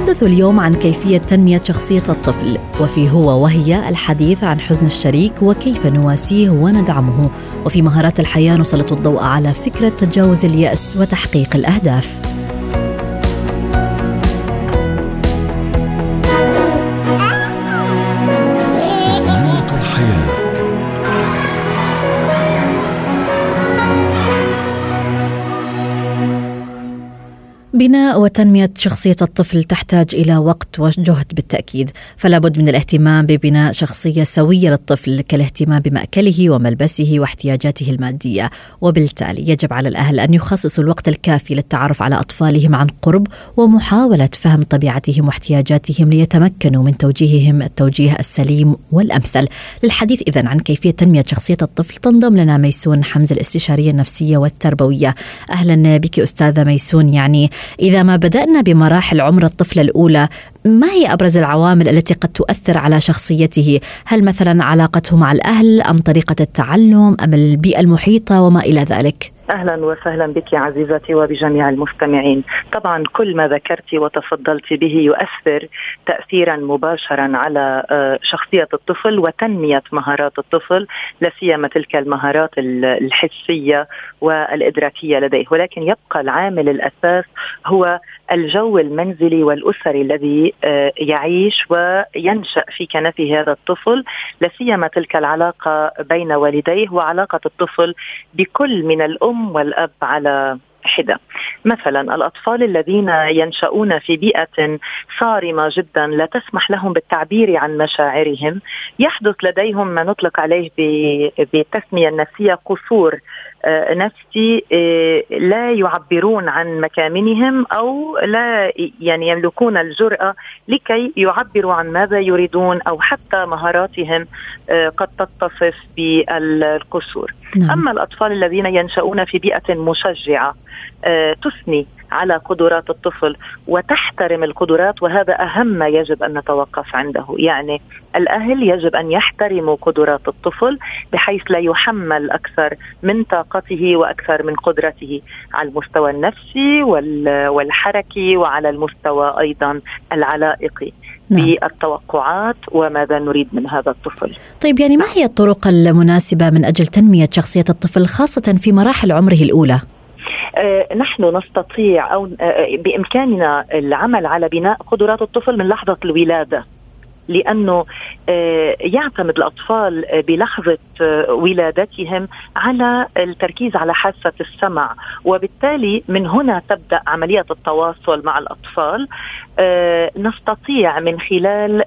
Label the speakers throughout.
Speaker 1: نتحدث اليوم عن كيفية تنمية شخصية الطفل وفي هو وهي الحديث عن حزن الشريك وكيف نواسيه وندعمه. وفي مهارات الحياة نسلط الضوء على فكرة تجاوز اليأس وتحقيق الأهداف. بناء وتنمية شخصية الطفل تحتاج إلى وقت وجهد بالتأكيد. فلا بد من الاهتمام ببناء شخصية سوية للطفل كالاهتمام بمأكله وملبسه واحتياجاته المادية. وبالتالي يجب على الأهل أن يخصصوا الوقت الكافي للتعرف على أطفالهم عن قرب ومحاولة فهم طبيعتهم واحتياجاتهم ليتمكنوا من توجيههم التوجيه السليم والأمثل. للحديث إذن عن كيفية تنمية شخصية الطفل تنضم لنا ميسون حمزة الاستشارية النفسية والتربوية. أهلا بك أستاذة ميسون يعني إذا ما بدأنا بمراحل عمر الطفل الأولى ما هي أبرز العوامل التي قد تؤثر على شخصيته؟ هل مثلا علاقته مع الأهل أم طريقة التعلم أم البيئة المحيطة وما إلى ذلك؟
Speaker 2: أهلا وسهلا بك عزيزتي وبجميع المستمعين. طبعا كل ما ذكرت وتفضلت به يؤثر تاثيرا مباشرا على آه، شخصية الطفل وتنمية مهارات الطفل لا سيما تلك المهارات ال- الحسية والإدراكية لديه، ولكن يبقى العامل الأساس هو الجو المنزلي والأسري الذي آه، يعيش وينشأ في كنف هذا الطفل، لا سيما تلك العلاقة بين والديه وعلاقة الطفل بكل من الأم والأب على حدة. مثلا الأطفال الذين ينشؤون في بيئة صارمة جدا لا تسمح لهم بالتعبير عن مشاعرهم يحدث لديهم ما نطلق عليه ب- بالتسميه النفسية قصور نفسي آه، لا يعبرون عن مكامنهم أو لا يعني يملكون الجرأة لكي يعبروا عن ماذا يريدون أو حتى مهاراتهم آه، قد تتصف بالقصور.
Speaker 1: نعم.
Speaker 2: أما الأطفال الذين ينشؤون في بيئة مشجعة آه، تثني على قدرات الطفل وتحترم القدرات وهذا أهم ما يجب أن نتوقف عنده، يعني الأهل يجب أن يحترموا قدرات الطفل بحيث لا يحمل أكثر من طاقته وأكثر من قدرته على المستوى النفسي وال- والحركي وعلى المستوى أيضا العلائقي.
Speaker 1: نعم.
Speaker 2: بالتوقعات وماذا نريد من هذا الطفل.
Speaker 1: طيب يعني ما هي الطرق المناسبة من أجل تنمية شخصية الطفل خاصة في مراحل عمره الأولى؟
Speaker 2: آه، نحن نستطيع أو آه، بإمكاننا العمل على بناء قدرات الطفل من لحظة الولادة لأنه آه، يعتمد الأطفال بلحظة ولادتهم على التركيز على حاسة السمع. وبالتالي من هنا تبدأ عملية التواصل مع الأطفال. نستطيع من خلال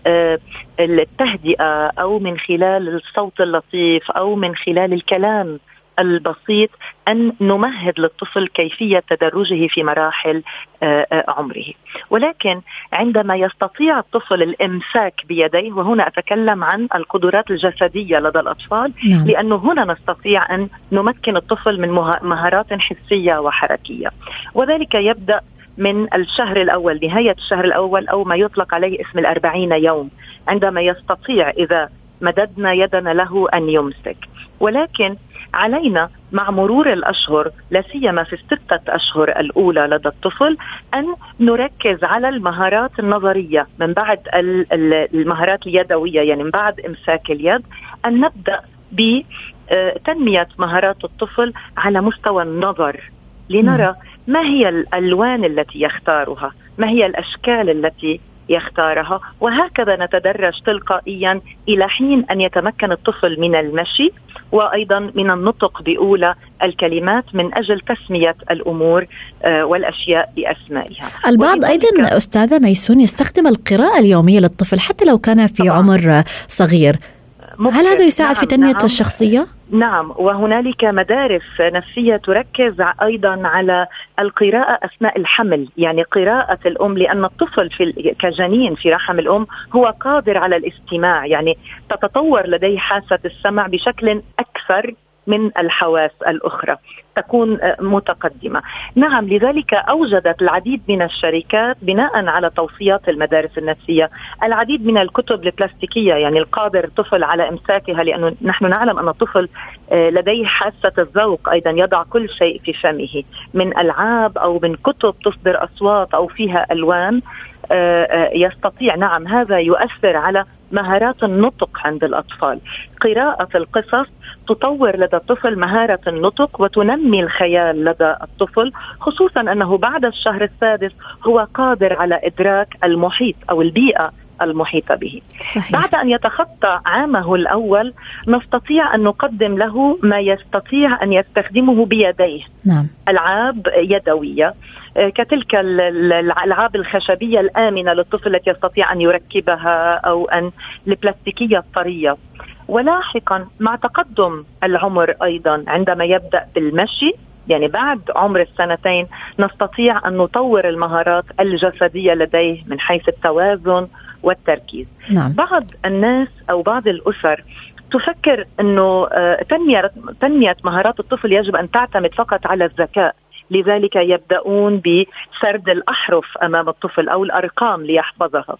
Speaker 2: التهدئة أو من خلال الصوت اللطيف أو من خلال الكلام البسيط أن نمهد للطفل كيفية تدرجه في مراحل آه، آه، عمره. ولكن عندما يستطيع الطفل الإمساك بيديه وهنا أتكلم عن القدرات الجسدية لدى الأطفال
Speaker 1: نعم.
Speaker 2: لأنه هنا نستطيع أن نمكن الطفل من مه- مهارات حسية وحركية. وذلك يبدأ من الشهر الأول نهاية الشهر الأول أو ما يطلق عليه اسم الأربعين يوم عندما يستطيع إذا مددنا يدنا له أن يمسك. ولكن علينا مع مرور الأشهر لا سيما في الستة أشهر الأولى لدى الطفل أن نركز على المهارات النظرية من بعد المهارات اليدوية يعني من بعد إمساك اليد أن نبدأ بتنميه مهارات الطفل على مستوى النظر لنرى ما هي الألوان التي يختارها ما هي الأشكال التي يختارها وهكذا نتدرج تلقائيا إلى حين أن يتمكن الطفل من المشي وأيضا من النطق بأولى الكلمات من أجل تسمية الأمور آه، والأشياء بأسمائها.
Speaker 1: البعض أيضا أستاذة ميسون يستخدم القراءة اليومية للطفل حتى لو كان في طبعا. عمر صغير. هل هذا يساعد نعم في تنمية نعم. الشخصية؟
Speaker 2: نعم وهنالك مدارس نفسية تركز أيضا على القراءة أثناء الحمل، يعني قراءة الأم لأن الطفل في كجنين في رحم الأم هو قادر على الاستماع، يعني تتطور لديه حاسة السمع بشكل أكثر من الحواس الأخرى. تكون متقدمة. نعم لذلك أوجدت العديد من الشركات بناء على توصيات المدارس النفسية. العديد من الكتب البلاستيكية يعني القادر الطفل على إمساكها لأنه نحن نعلم أن الطفل آه، لديه حاسة الذوق أيضا يضع كل شيء في فمه. من ألعاب أو من كتب تصدر أصوات أو فيها ألوان آه، آه، يستطيع نعم هذا يؤثر على مهارات النطق عند الأطفال. قراءة القصص تطور لدى الطفل مهارة النطق وتنمي الخيال لدى الطفل خصوصا أنه بعد الشهر السادس هو قادر على إدراك المحيط أو البيئة المحيطة به صحيح. بعد أن يتخطى عامه الأول نستطيع أن نقدم له ما يستطيع أن يستخدمه بيديه نعم. ألعاب يدوية آه، كتلك الألعاب الخشبية الآمنة للطفل التي يستطيع أن يركبها أو أن البلاستيكية الطرية ولاحقا مع تقدم العمر أيضا عندما يبدأ بالمشي يعني بعد عمر السنتين نستطيع أن نطور المهارات الجسدية لديه من حيث التوازن والتركيز. نعم. بعض الناس أو بعض الأسر تفكر إنه آه، تنمية تنمية مهارات الطفل يجب أن تعتمد فقط على الذكاء. لذلك يبدأون بسرد الأحرف أمام الطفل أو الأرقام ليحفظها.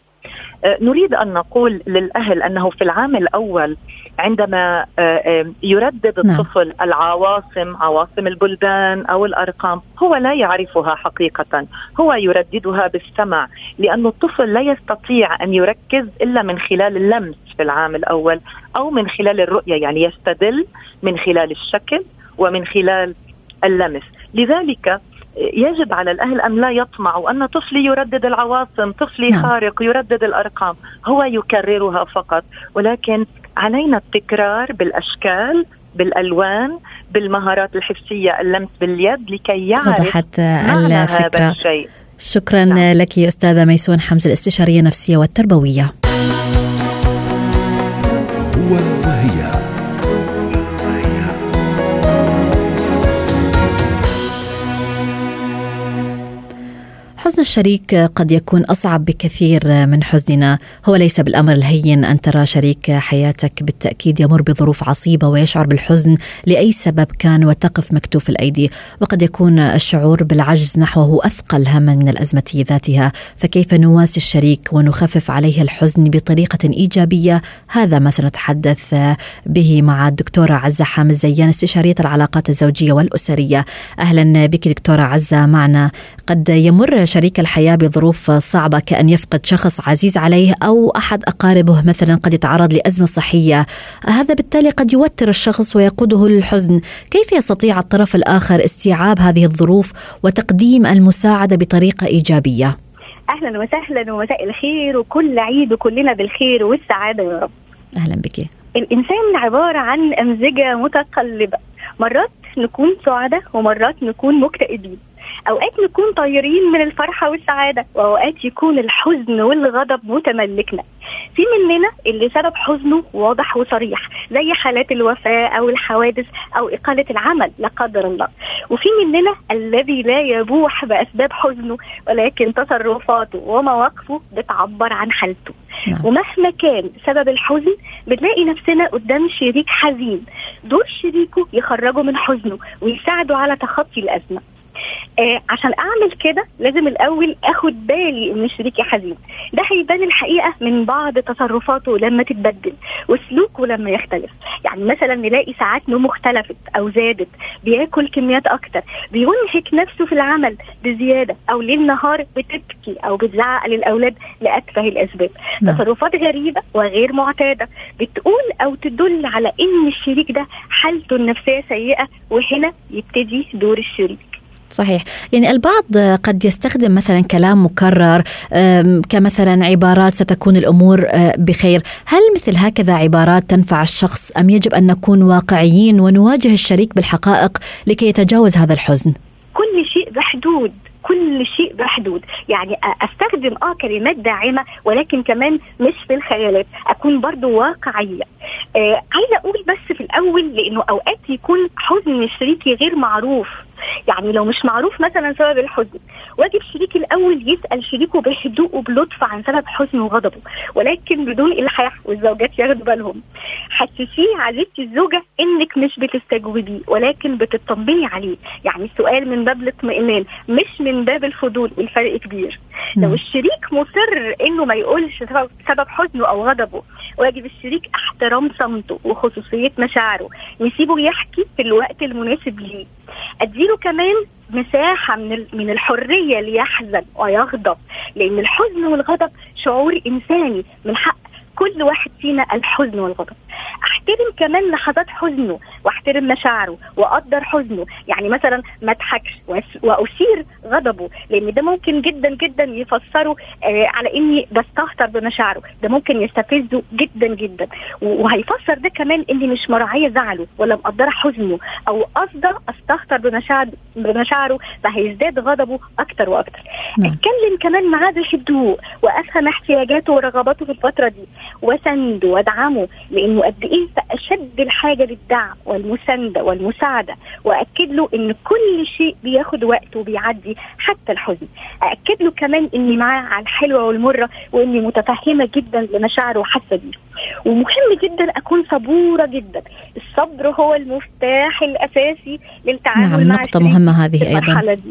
Speaker 2: نريد أن نقول للأهل أنه في العام الأول عندما آه، يردد نعم. الطفل العواصم عواصم البلدان أو الأرقام هو لا يعرفها حقيقة هو يرددها بالسمع لأن الطفل لا يستطيع أن يركز إلا من خلال اللمس في العام الأول أو من خلال الرؤية يعني يستدل من خلال الشكل ومن خلال اللمس لذلك يجب على الأهل أن لا يطمعوا أن طفلي يردد العواصم، طفلي نعم. خارق يردد الأرقام، هو يكررها فقط، ولكن علينا التكرار بالأشكال بالألوان بالمهارات الحسية اللمس باليد لكي يعرف وضحت الفكرة هذا الشيء.
Speaker 1: شكرا نعم. لك أستاذة ميسون حمزة الاستشارية النفسية والتربوية. هو وهي الشريك قد يكون أصعب بكثير من حزننا، هو ليس بالأمر الهين أن ترى شريك حياتك بالتأكيد يمر بظروف عصيبة ويشعر بالحزن لأي سبب كان وتقف مكتوف الأيدي، وقد يكون الشعور بالعجز نحوه أثقل هما من الأزمة ذاتها، فكيف نواسي الشريك ونخفف عليه الحزن بطريقة إيجابية؟ هذا ما سنتحدث به مع الدكتورة عزة حامد زيان استشارية العلاقات الزوجية والأسرية. أهلا بك دكتورة عزة معنا. قد يمر شريك الحياة بظروف صعبة كأن يفقد شخص عزيز عليه أو أحد أقاربه مثلا قد يتعرض لأزمة صحية. هذا بالتالي قد يوتر الشخص ويقوده للحزن كيف يستطيع الطرف الآخر استيعاب هذه الظروف وتقديم المساعدة بطريقة إيجابية؟
Speaker 3: أهلا وسهلا ومساء الخير وكل عيد وكلنا بالخير والسعادة يا رب.
Speaker 1: أهلا بك.
Speaker 3: الإنسان عبارة عن أمزجة متقلبة. مرات نكون سعداء ومرات نكون مكتئبين. أوقات نكون طايرين من الفرحة والسعادة وأوقات يكون الحزن والغضب متملكنا. في مننا اللي سبب حزنه واضح وصريح زي حالات الوفاة أو الحوادث أو إقالة العمل لا قدر الله. وفي مننا الذي لا يبوح بأسباب حزنه ولكن تصرفاته ومواقفه بتعبر عن حالته. نعم. ومهما كان سبب الحزن بنلاقي نفسنا قدام شريك حزين. دور شريكه يخرجه من حزنه ويساعده على تخطي الأزمة. آه عشان أعمل كده لازم الأول آخد بالي إن شريكي حزين ده هيبان الحقيقة من بعض تصرفاته لما تتبدل وسلوكه لما يختلف. يعني مثلا نلاقي ساعات نومه اختلفت أو زادت بياكل كميات أكتر بينهك نفسه في العمل بزيادة أو ليل نهار بتبكي أو بتزعق للأولاد لاتفه الأسباب. نعم. تصرفات غريبة وغير معتادة بتقول أو تدل على إن الشريك ده حالته النفسية سيئة وهنا يبتدي دور الشريك.
Speaker 1: صحيح. يعني البعض قد يستخدم مثلا كلام مكرر كمثلا عبارات ستكون الأمور آه، بخير. هل مثل هكذا عبارات تنفع الشخص أم يجب أن نكون واقعيين ونواجه الشريك بالحقائق لكي يتجاوز هذا الحزن؟
Speaker 3: كل شيء بحدود كل شيء بحدود. يعني أستخدم آه كلمات داعمه ولكن كمان مش في الخيالات. أكون برضو واقعية. آه عايزة أقول بس في الأول لأنه أوقات يكون حزن شريكي غير معروف. يعني لو مش معروف مثلا سبب الحزن واجب شريكي الأول يسأل شريكه بهدوء وبلطف عن سبب حزنه وغضبه ولكن بدون إلحاح والزوجات ياخدوا بالهم. حسسيه عزيزتي الزوجة إنك مش بتستجوبيه ولكن بتطمني عليه. يعني السؤال من باب الاطمئنان مش من باب الفضول. والفرق كبير. لو نعم. الشريك مصر إنه ما يقولش سبب حزنه أو غضبه واجب الشريك احترام صمته وخصوصية مشاعره. نسيبه يحكي في الوقت المناسب ليه. أديله كمان مساحة من من الحرية ليحزن ويغضب. لأن الحزن والغضب شعور إنساني. من حق كل واحد فينا الحزن والغضب. أحترم كمان لحظات حزنه وأحترم مشاعره وأقدر حزنه. يعني مثلا ما أضحكش وأثير غضبه لأن ده ممكن جدا جدا يفسره آه على إني بستهتر بمشاعره. ده ممكن يستفزه جدا جدا. وهيفسر ده كمان إني مش مراعية زعله ولا مقدرة حزنه. أو قصده أستهتر بمشاعر بمشاعره فهيزداد غضبه أكتر وأكتر. نعم. أتكلم كمان معاه بهدوء وأفهم احتياجاته ورغباته في الفترة دي. واسنده وادعمه لأنه قد إيه اشد الحاجة للدعم والمسانده والمساعدة وأكد له إن كل شيء بياخد وقت وبيعدي حتى الحزن. أكد له كمان إني معاه على الحلوة والمرة وإني متفهمة جدا لمشاعره وحاسة بيه. ومهم جدا أكون صبورة جدا. الصبر هو المفتاح الأساسي للتعامل
Speaker 1: نعم
Speaker 3: مع
Speaker 1: نقطة مهمة هذه أيضا. دي.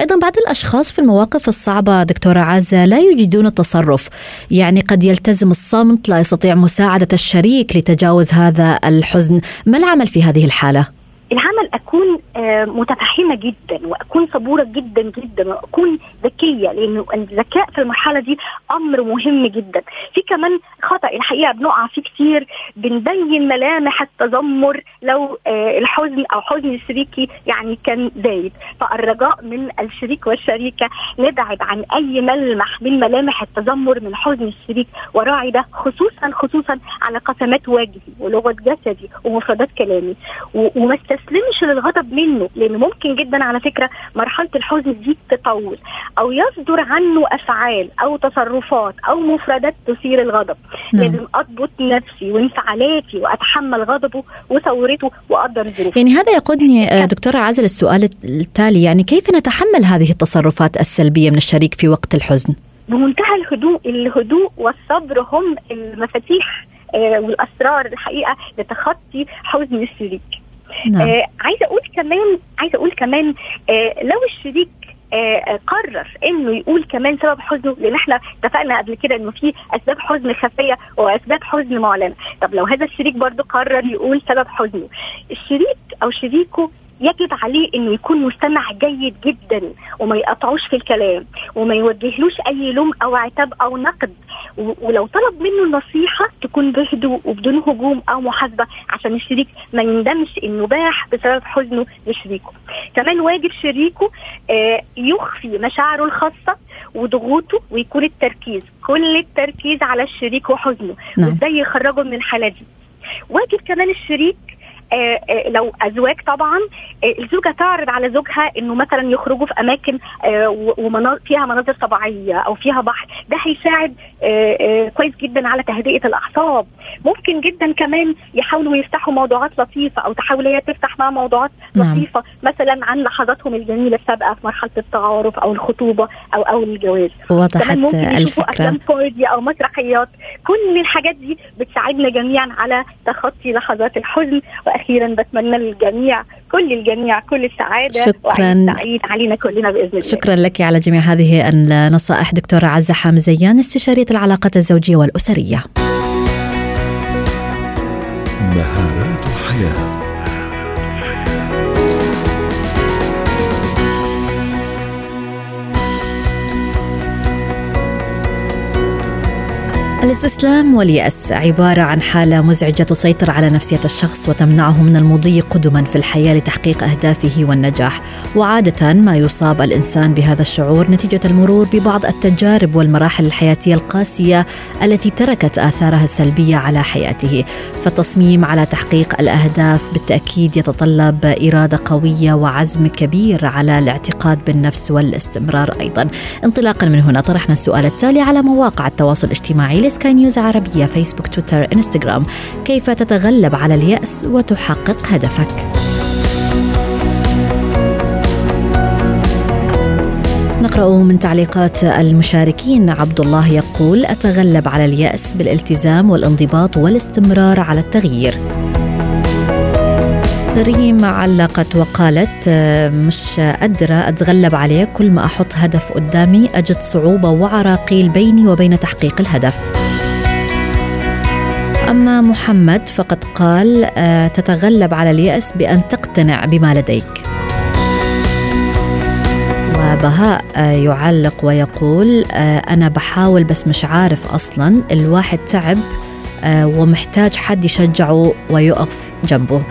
Speaker 1: أيضا بعض الأشخاص في المواقف الصعبة دكتورة عزة لا يجدون التصرف. يعني قد يلتزم الصمت لا يستطيع مساعدة الشريك لتجاوز هذا الحزن. ما العمل في هذه الحالة؟
Speaker 3: العمل أكون آه، متفهمة جدا وأكون صبورة جدا جدا وأكون ذكية لأنه الذكاء في المرحلة دي أمر مهم جدا. في كمان خطأ الحقيقة بنقع فيه كتير بنبين ملامح التذمر لو آه، الحزن أو حزن الشريكي يعني كان زايد. فالرجاء من الشريك والشريكة نبعد عن أي ملمح من ملامح التذمر من حزن الشريك وراعي ده خصوصا خصوصا على قسمات وجهي ولغة جسدي ومفردات كلامي. وما استسلمش للغضب منه لأن ممكن جدا على فكرة مرحلة الحزن دي تطول. أو يصدر عنه أفعال أو تصرفات أو مفردات تثير الغضب. نعم. لازم أضبط نفسي وانفعالاتي وأتحمل غضبه وثورته وأقدر ظروفه.
Speaker 1: يعني هذا يقودني آه، دكتورة عزل السؤال التالي. يعني كيف نتحمل هذه التصرفات السلبية من الشريك في وقت الحزن؟
Speaker 3: بمنتهى الهدوء الهدوء والصبر هم المفاتيح آه والأسرار الحقيقة لتخطي حزن الشريك. نعم. آه عايزة أقول كمان عايزة أقول كمان آه لو الشريك آه قرر إنه يقول كمان سبب حزنه لأن إحنا اتفقنا قبل كده إنه في أسباب حزن خفية وأسباب حزن معلنة طب لو هذا الشريك برضه قرر يقول سبب حزنه الشريك أو شريكه يجب عليه إنه يكون مستمع جيد جدا وما يقطعوش في الكلام وما يوجهلوش أي لوم أو عتاب أو نقد ولو طلب منه النصيحة تكون بهدوء وبدون هجوم أو محاسبة عشان الشريك ما يندمش انه باح بسبب حزنه لشريكه. كمان واجب شريكه آه يخفي مشاعره الخاصة وضغوطه ويكون التركيز كل التركيز على الشريك وحزنه نعم. وإزاي يخرجه من الحالة دي. واجب كمان الشريك لو أزواج طبعا آه، الزوجة تعرض على زوجها إنه مثلا يخرجوا في أماكن فيها مناظر طبيعية أو فيها بحر. ده هيساعد كويس جدا على تهدئة الأعصاب. ممكن جدا كمان يحاولوا يفتحوا موضوعات لطيفة أو تحاول هي تفتح مع موضوعات نعم. لطيفة مثلا عن لحظاتهم الجميلة السابقة في مرحلة التعارف أو الخطوبة أو أو الجواز.
Speaker 1: وضحت
Speaker 3: ممكن
Speaker 1: يشوفوا
Speaker 3: أفلام كوميدي أو مسرحيات. كل الحاجات دي بتساعدنا جميعا على تخطي لحظات الحزن. وأخيرا بتمنى للجميع كل الجميع كل السعادة
Speaker 1: شكرا.
Speaker 3: سعيد علينا كلنا بإذن الله.
Speaker 1: شكرا لك على جميع هذه النصائح دكتورة عزة حامزيان استشارية العلاقات الزوجية والأسرية.
Speaker 4: مهارات الحياة.
Speaker 1: الاستسلام واليأس. عبارة عن حالة مزعجة تسيطر على نفسية الشخص وتمنعه من المضي قدما في الحياة لتحقيق أهدافه والنجاح. وعادة ما يصاب الإنسان بهذا الشعور نتيجة المرور ببعض التجارب والمراحل الحياتية القاسية التي تركت آثارها السلبية على حياته. فالتصميم على تحقيق الأهداف بالتأكيد يتطلب إرادة قوية وعزم كبير على الاعتقاد بالنفس والاستمرار أيضا. انطلاقا من هنا طرحنا السؤال التالي على مواقع التواصل الاجتماعي. سكاي نيوز عربية فيسبوك تويتر انستغرام كيف تتغلب على اليأس وتحقق هدفك؟ نقرأ من تعليقات المشاركين. عبد الله يقول أتغلب على اليأس بالالتزام والانضباط والاستمرار على التغيير. ريم علقت وقالت مش قادرة أتغلب عليه كل ما أحط هدف قدامي أجد صعوبة وعراقيل بيني وبين تحقيق الهدف. أما محمد فقد قال آه، تتغلب على اليأس بأن تقتنع بما لديك. وبهاء آه، يعلق ويقول آه، أنا بحاول بس مش عارف أصلا. الواحد تعب ومحتاج حد يشجعه ويقف جنبه.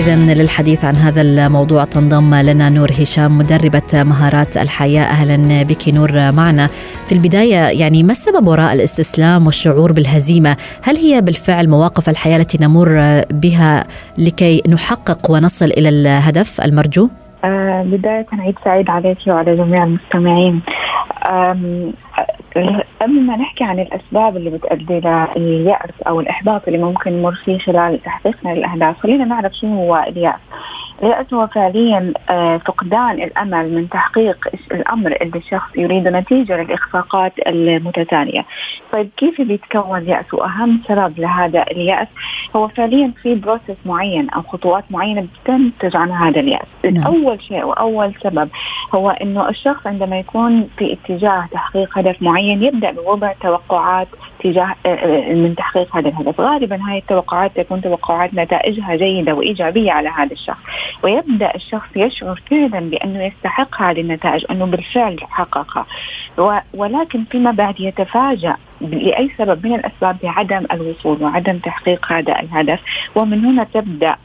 Speaker 1: إذا للحديث عن هذا الموضوع تنضم لنا نور هشام مدربة مهارات الحياة. أهلا بك نور معنا. في البداية يعني ما السبب وراء الاستسلام والشعور بالهزيمة؟ هل هي بالفعل مواقف الحياة التي نمر بها لكي نحقق ونصل إلى الهدف المرجو؟
Speaker 5: آه بداية عيد سعيد عليك وعلى جميع المستمعين. قبل ما نحكي عن الأسباب اللي بتؤدي لليأس أو الإحباط اللي ممكن نمر فيه خلال تحقيقنا للأهداف، خلينا نعرف شنو هو اليأس. اليأس هو فعليا آه، فقدان الأمل من تحقيق الأمر اللي الشخص يريده نتيجة للإخفاقات المتتالية. طيب كيف بيتكون اليأس؟ واهم سبب لهذا اليأس هو فعليا في بروسس معين أو خطوات معينة بتنتج عن هذا اليأس. نعم. أول شيء وأول سبب هو إنه الشخص عندما يكون في اتجاه تحقيق هدف معين يبدأ بوضع توقعات تجاه آه، آه، من تحقيق هذا الهدف. غالبا هذه التوقعات تكون توقعات نتائجها جيدة وإيجابية على هذا الشخص. ويبدأ الشخص يشعر فعلا بأنه يستحق هذه النتائج أنه بالفعل حققها. ولكن فيما بعد يتفاجأ لأي سبب؟ من الأسباب؟ بعدم الوصول وعدم تحقيق هذا الهدف. ومن هنا تبدأ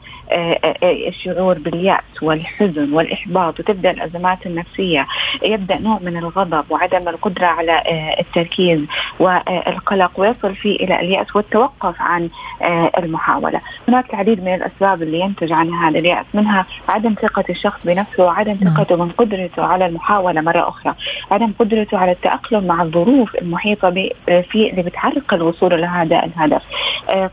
Speaker 5: الشعور باليأس والحزن والإحباط وتبدأ الأزمات النفسية. يبدأ نوع من الغضب وعدم القدرة على التركيز والقلق ويصل فيه إلى اليأس والتوقف عن المحاولة. هناك العديد من الأسباب اللي ينتج عنها هذا اليأس منها عدم ثقة الشخص بنفسه وعدم نعم. ثقته من قدرته على المحاولة مرة أخرى عدم قدرته على التأقلم مع الظروف المحيطة في اللي بتعرق الوصول لهذا الهدف.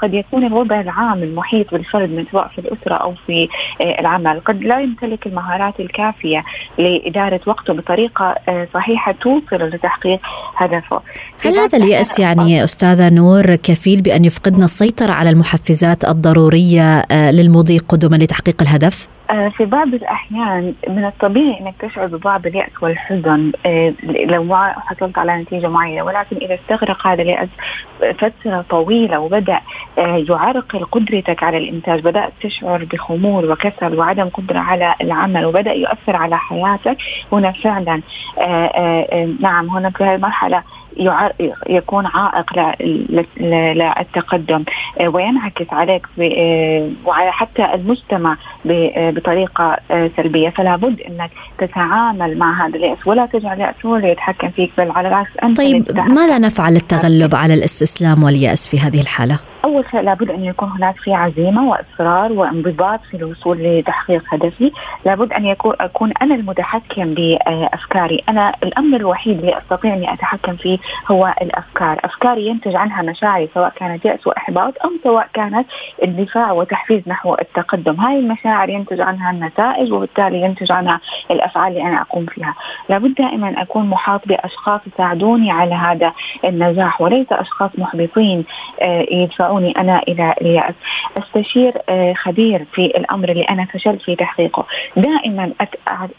Speaker 5: قد يكون الوضع العام المحيط بالفرد من سواء في الأسرة الأسرة أو في آه، العمل. قد لا يمتلك المهارات الكافية لإدارة وقته بطريقة آه، صحيحة توصل لتحقيق هدفه.
Speaker 1: هل هذا اليأس يعني أستاذة نور كفيل بأن يفقدنا السيطرة على المحفزات الضرورية آه، للمضي قدما لتحقيق الهدف؟
Speaker 5: آه، في بعض الأحيان من الطبيعي أنك تشعر ببعض اليأس والحزن آه، لو حصلت على نتيجة معينة ولكن إذا استغرق هذا اليأس فترة طويلة وبدأ يعرقل قدرتك على الإنتاج بدأت تشعر بخمول وكسل وعدم قدرة على العمل وبدأ يؤثر على حياتك هنا فعلا نعم هنا في هذه المرحلة يكون عائق للتقدم. آه، وينعكس عليك آه، وعلى حتى المجتمع آه، بطريقة سلبية. فلا بد أنك تتعامل مع هذا اليأس. ولا تجعل اليأس هو اللي يتحكم فيك بل على العكس
Speaker 1: أنت طيب ماذا نفعل للتغلب على الإستسلام واليأس في هذه الحالة؟
Speaker 5: أول شيء لابد أن يكون هناك في عزيمة وإصرار وانضباط في الوصول لتحقيق هدفي، لابد أن يكون أكون أنا المتحكم بأفكاري، أنا الامر الوحيد اللي أستطيع أني أتحكم فيه هو الأفكار، أفكاري ينتج عنها مشاعري سواء كانت يأس وإحباط أو سواء كانت اندفاع وتحفيز نحو التقدم، هاي المشاعر ينتج عنها النتائج وبالتالي ينتج عنها الأفعال اللي أنا أقوم فيها، لابد دائما أكون محاط بأشخاص يساعدوني على هذا النجاح وليس أشخاص محبطين آه، يدفعون يدفعوني أنا إلى اليأس أستشير آه، خبير في الأمر اللي أنا فشلت في تحقيقه. دائما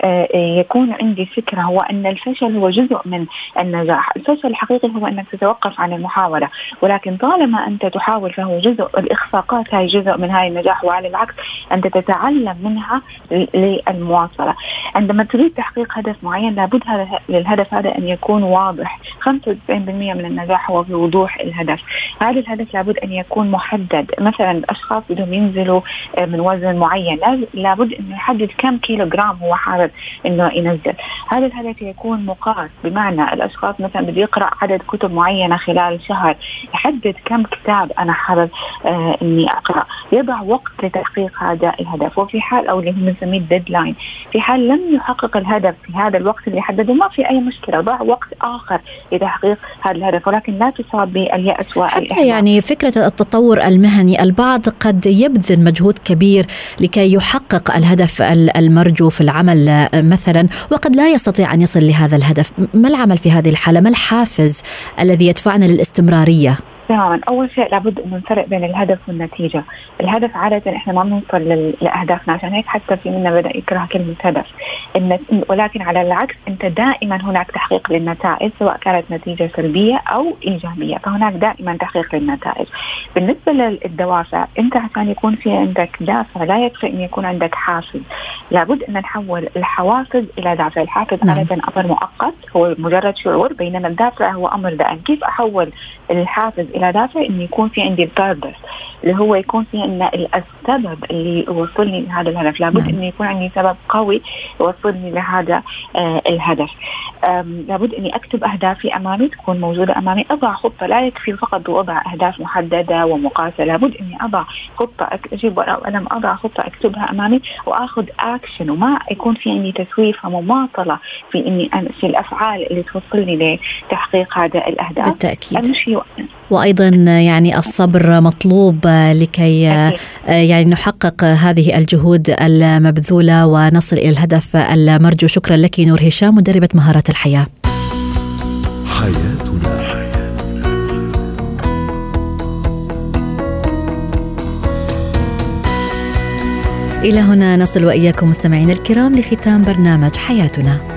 Speaker 5: آه، يكون عندي فكرة هو أن الفشل هو جزء من النجاح. الفشل الحقيقي هو أنك تتوقف عن المحاولة ولكن طالما أنت تحاول فهو جزء الإخفاقات هاي جزء من هاي النجاح وعلى العكس أنت تتعلم منها للمواصلة. عندما تريد تحقيق هدف معين لابد هذا للهدف هذا أن يكون واضح. 95% من النجاح هو في وضوح الهدف. هذا الهدف لابد أن يكون محدد. مثلا الأشخاص بدهم ينزلوا آه، من وزن معين. لابد أنه يحدد كم كيلو جرام هو حابب أنه ينزل. هذا الهدف يكون مقاس. بمعنى الأشخاص مثلا بده يقرأ عدد كتب معينة خلال شهر يحدد كم كتاب أنا حابب آه أني أقرأ. يضع وقت لتحقيق هذا الهدف. وفي حال أو اللي بنسميه الديدلاين في حال لم يحقق الهدف في هذا الوقت اللي حدده ما في أي مشكلة. ضع وقت آخر لتحقيق هذا الهدف. ولكن لا تصاب باليأس والإحباط.
Speaker 1: حتى يعني فكرة التطور المهني البعض قد يبذل مجهود كبير لكي يحقق الهدف المرجو في العمل مثلا وقد لا يستطيع أن يصل لهذا الهدف. ما العمل في هذه الحالة؟ ما الحافز الذي يدفعنا للاستمرارية؟
Speaker 5: تماما أول شيء لابد انه نفرق بين الهدف والنتيجة. الهدف عادة إحنا ما بنوصل لأهدافنا. عشان هيك حتى في منا بدأ يكره كلمة هدف. ولكن على العكس أنت دائما هناك تحقيق للنتائج سواء كانت نتيجة سلبية أو إيجابية. فهناك دائما تحقيق للنتائج. بالنسبة للدوافع أنت عشان يكون في عندك دافع لا يكفي أن يكون عندك حافز. لابد أن نحول الحوافز إلى دافع. الحافز نعم. عادة أمر مؤقت هو مجرد شعور بينما الدافع هو أمر دائم. كيف أحول الحافز إلى دافع إنه يكون في عندي ال purpose اللي هو يكون في ان السبب اللي يوصلني لهذا الهدف. لابد نعم. إنه يكون عندي سبب قوي يوصلني لهذا آه الهدف. لابد إني أكتب أهدافي أمامي تكون موجودة أمامي. أضع خطة لا يكفي فقط وضع أهداف محددة ومقاسة. لابد إني أضع خطة أجيب ورقة وقلم أضع خطة أكتبها أمامي وآخذ اكشن وما يكون في عندي تسويف ومماطله في إني في الأفعال اللي توصلني لتحقيق هذا الأهداف.
Speaker 1: بالتأكيد. أمشي وأيضا يعني الصبر مطلوب لكي أكيد. يعني نحقق هذه الجهود المبذولة ونصل إلى الهدف المرجو. شكرا لك نور هشام مدربة مهارات الحياة. حياتنا. إلى هنا نصل وإياكم مستمعينا الكرام لختام برنامج حياتنا.